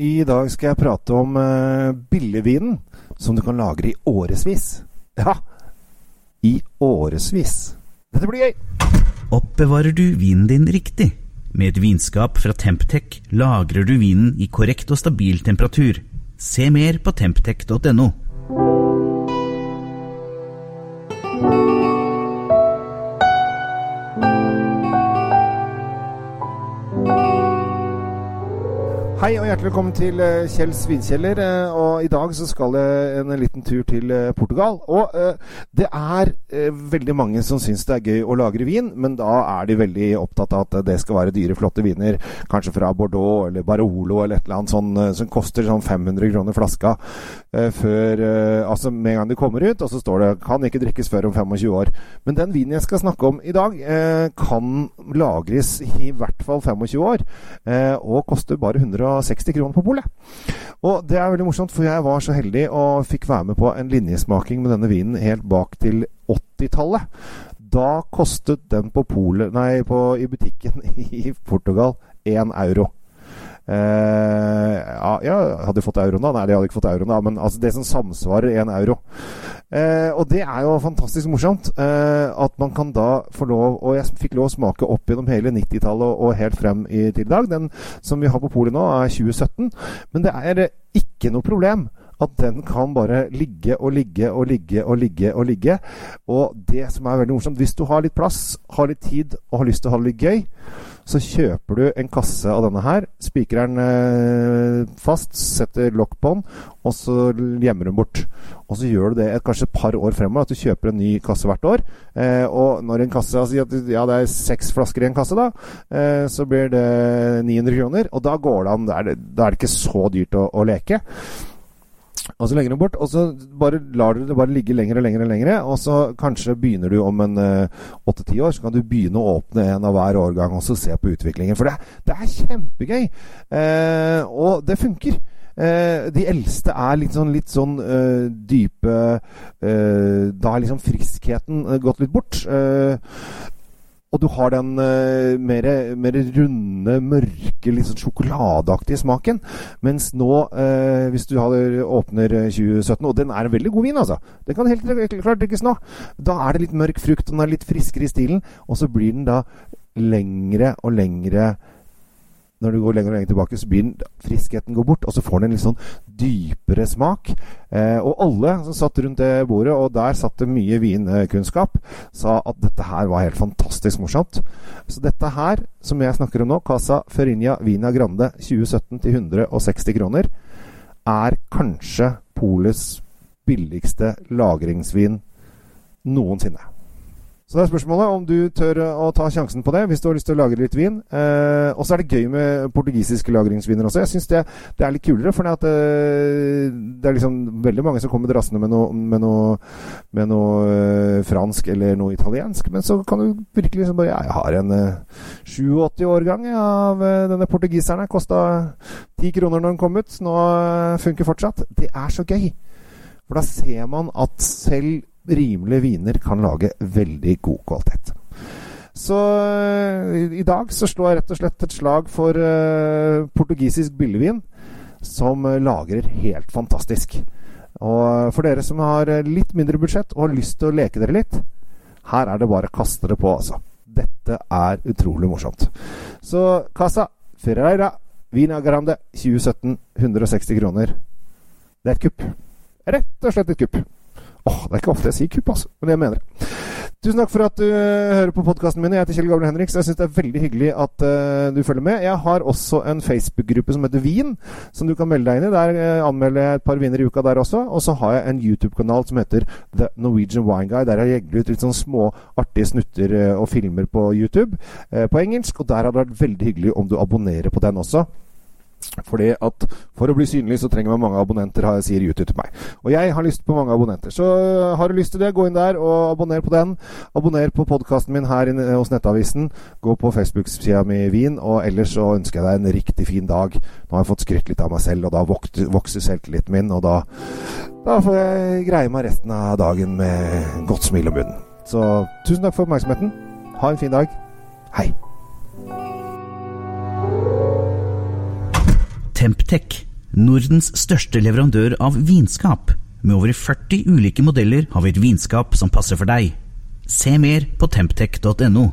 I dag skal jeg prate om uh, billigvinen som du kan lagre i årevis. Ja, i årevis. Dette blir gøy! Oppbevarer du vinen din riktig? Med et vinskap fra Temptec lagrer du vinen i korrekt og stabil temperatur. Se mer på temptec.no. Hei og hjertelig velkommen til uh, Kjell Svinkjeller. Uh, og i dag så skal jeg en, liten tur til uh, Portugal. Og det er veldig mange som syns det er gøy å lagre vin, men da er de veldig opptatt av at det skal være dyre, flotte viner. Kanskje fra Bordeaux eller Barolo eller et eller annet sånn som koster sånn 500 kroner flaska før Altså med en gang de kommer ut, og så står det 'kan ikke drikkes før om 25 år'. Men den vinen jeg skal snakke om i dag, kan lagres i hvert fall 25 år, og koster bare 100 160 kroner på polet. Og det er veldig morsomt, for jeg var så heldig og fikk være med på en linjesmaking med denne vinen helt bak til 80-tallet. Da kostet den på polet, nei, på, i butikken i Portugal 1 euro. Uh, ja, jeg hadde fått euroen da. Nei, jeg hadde ikke fått euroen da, men altså det som samsvarer en euro. Eh, og det er jo fantastisk morsomt Eh, at man kan da få lov Og jeg fikk lov å smake opp gjennom hele 90-tallet og, og, helt frem i, til i dag. Den som vi har på polet nå, er 2017. Men det er ikke noe problem at den kan bare ligge og ligge og ligge og ligge og ligge. Og det som er veldig morsomt, hvis du har litt plass, har litt tid og har lyst til å ha det litt gøy, så kjøper du en kasse av denne her, spiker den eh, fast, setter lokk på den, og så gjemmer den bort. Og så gjør du det et, kanskje et par år fremover, at du kjøper en ny kasse hvert år. Eh, og når en kasse altså, Ja, det er seks flasker i en kasse, da. Eh, så blir det 900 kroner. Og da går det an. Da er det, da er det ikke så dyrt å, å leke. Og så legger du bort, og så bare lar du det bare ligge lenger og lenger. Og lenger, og så kanskje begynner du om en åtte-ti uh, år, så kan du begynne å åpne en av hver årgang og så se på utviklingen. For det, det er kjempegøy! Uh, og det funker. Eh, de eldste er litt sånn, litt sånn dype Da er liksom friskheten gått litt bort. Og du har den uh, mer, runde, mørke, litt sånn sjokoladeaktig smaken. Mens nå, eh, hvis du hadde, åpner 2017 Og den er en veldig god vin, altså. Den kan helt klart drikkes nå. Da er det litt mørk frukt, og den er litt friskere i stilen. Og så blir den da lengre og lengre når du går lenger og lenger tilbake, så blir friskheten går bort, og så får den en litt sånn dypere smak. Eh, og alle som satt rundt det bordet, og der satt det mye vinkunnskap, sa at dette her var helt fantastisk morsomt. Så dette her, som jeg snakker om nå, Casa Ferinia Vina Grande 2017 til 160 kroner, er kanskje Polets billigste lagringsvin noensinne. Så det er spørsmålet om du tør å ta sjansen på det hvis du har lyst til å lagre litt vin. Eh, og så er det gøy med portugisiske lagringsviner også. Jeg syns det, det, er litt kulere, for det, eh, det, er liksom veldig mange som kommer drassende med noe, med noe, med noe eh, fransk eller noe italiensk. Men så kan du virkelig liksom bare Jeg har en eh, 87-årgang av uh, denne portugiseren. Kosta ti kroner når den kom ut. Nå uh, funker fortsatt. Det er så gøy. For da ser man at selv rimelige viner kan lage veldig god kvalitet. Så uh, i dag så slår jeg rett og slett et slag for uh, portugisisk billigvin, som uh, lagrer helt fantastisk. Og for dere som har litt mindre budsjett og har lyst til å leke dere litt, her er det bare å kaste det på, altså. Dette er utrolig morsomt. Så Casa Ferreira Vina Grande 2017, 160 kroner. Det er et kupp. Rett og slett et kupp. Åh, Det er ikke ofte jeg sier kupp, altså. Men jeg mener det. Tusen takk for at du uh, hører på podkasten min. Jeg heter Kjell Gabriel Henriks. Jeg syns det er veldig hyggelig at uh, du følger med. Jeg har også en Facebook-gruppe som heter Vin, som du kan melde deg inn i. Der uh, anmelder jeg et par viner i uka der også. Og så har jeg en YouTube-kanal som heter The Norwegian Wine Guy. Der jeg legger ut litt sånn små artige snutter og filmer på YouTube på engelsk. Og der hadde det vært veldig hyggelig om du abonnerer på den også. Fordi at For å bli synlig så trenger man mange abonnenter, sier YouTube til meg. Og jeg har lyst på mange abonnenter. Så øh, har du lyst til det, gå inn der og abonner på den. Abonner på podkasten min her hos Nettavisen. Gå på Facebook-sida mi Wien. Og ellers så ønsker jeg deg en riktig fin dag. Nå har jeg fått skrytt litt av meg selv, og da vokser selvtilliten min. Og da, da får jeg greie meg resten av dagen med godt smil om munnen. Så tusen takk for oppmerksomheten. Ha en fin dag. Hei. Temptec Nordens største leverandør av vinskap. Med over 40 ulike modeller har vi et vinskap som passer for deg. Se mer på temptec.no.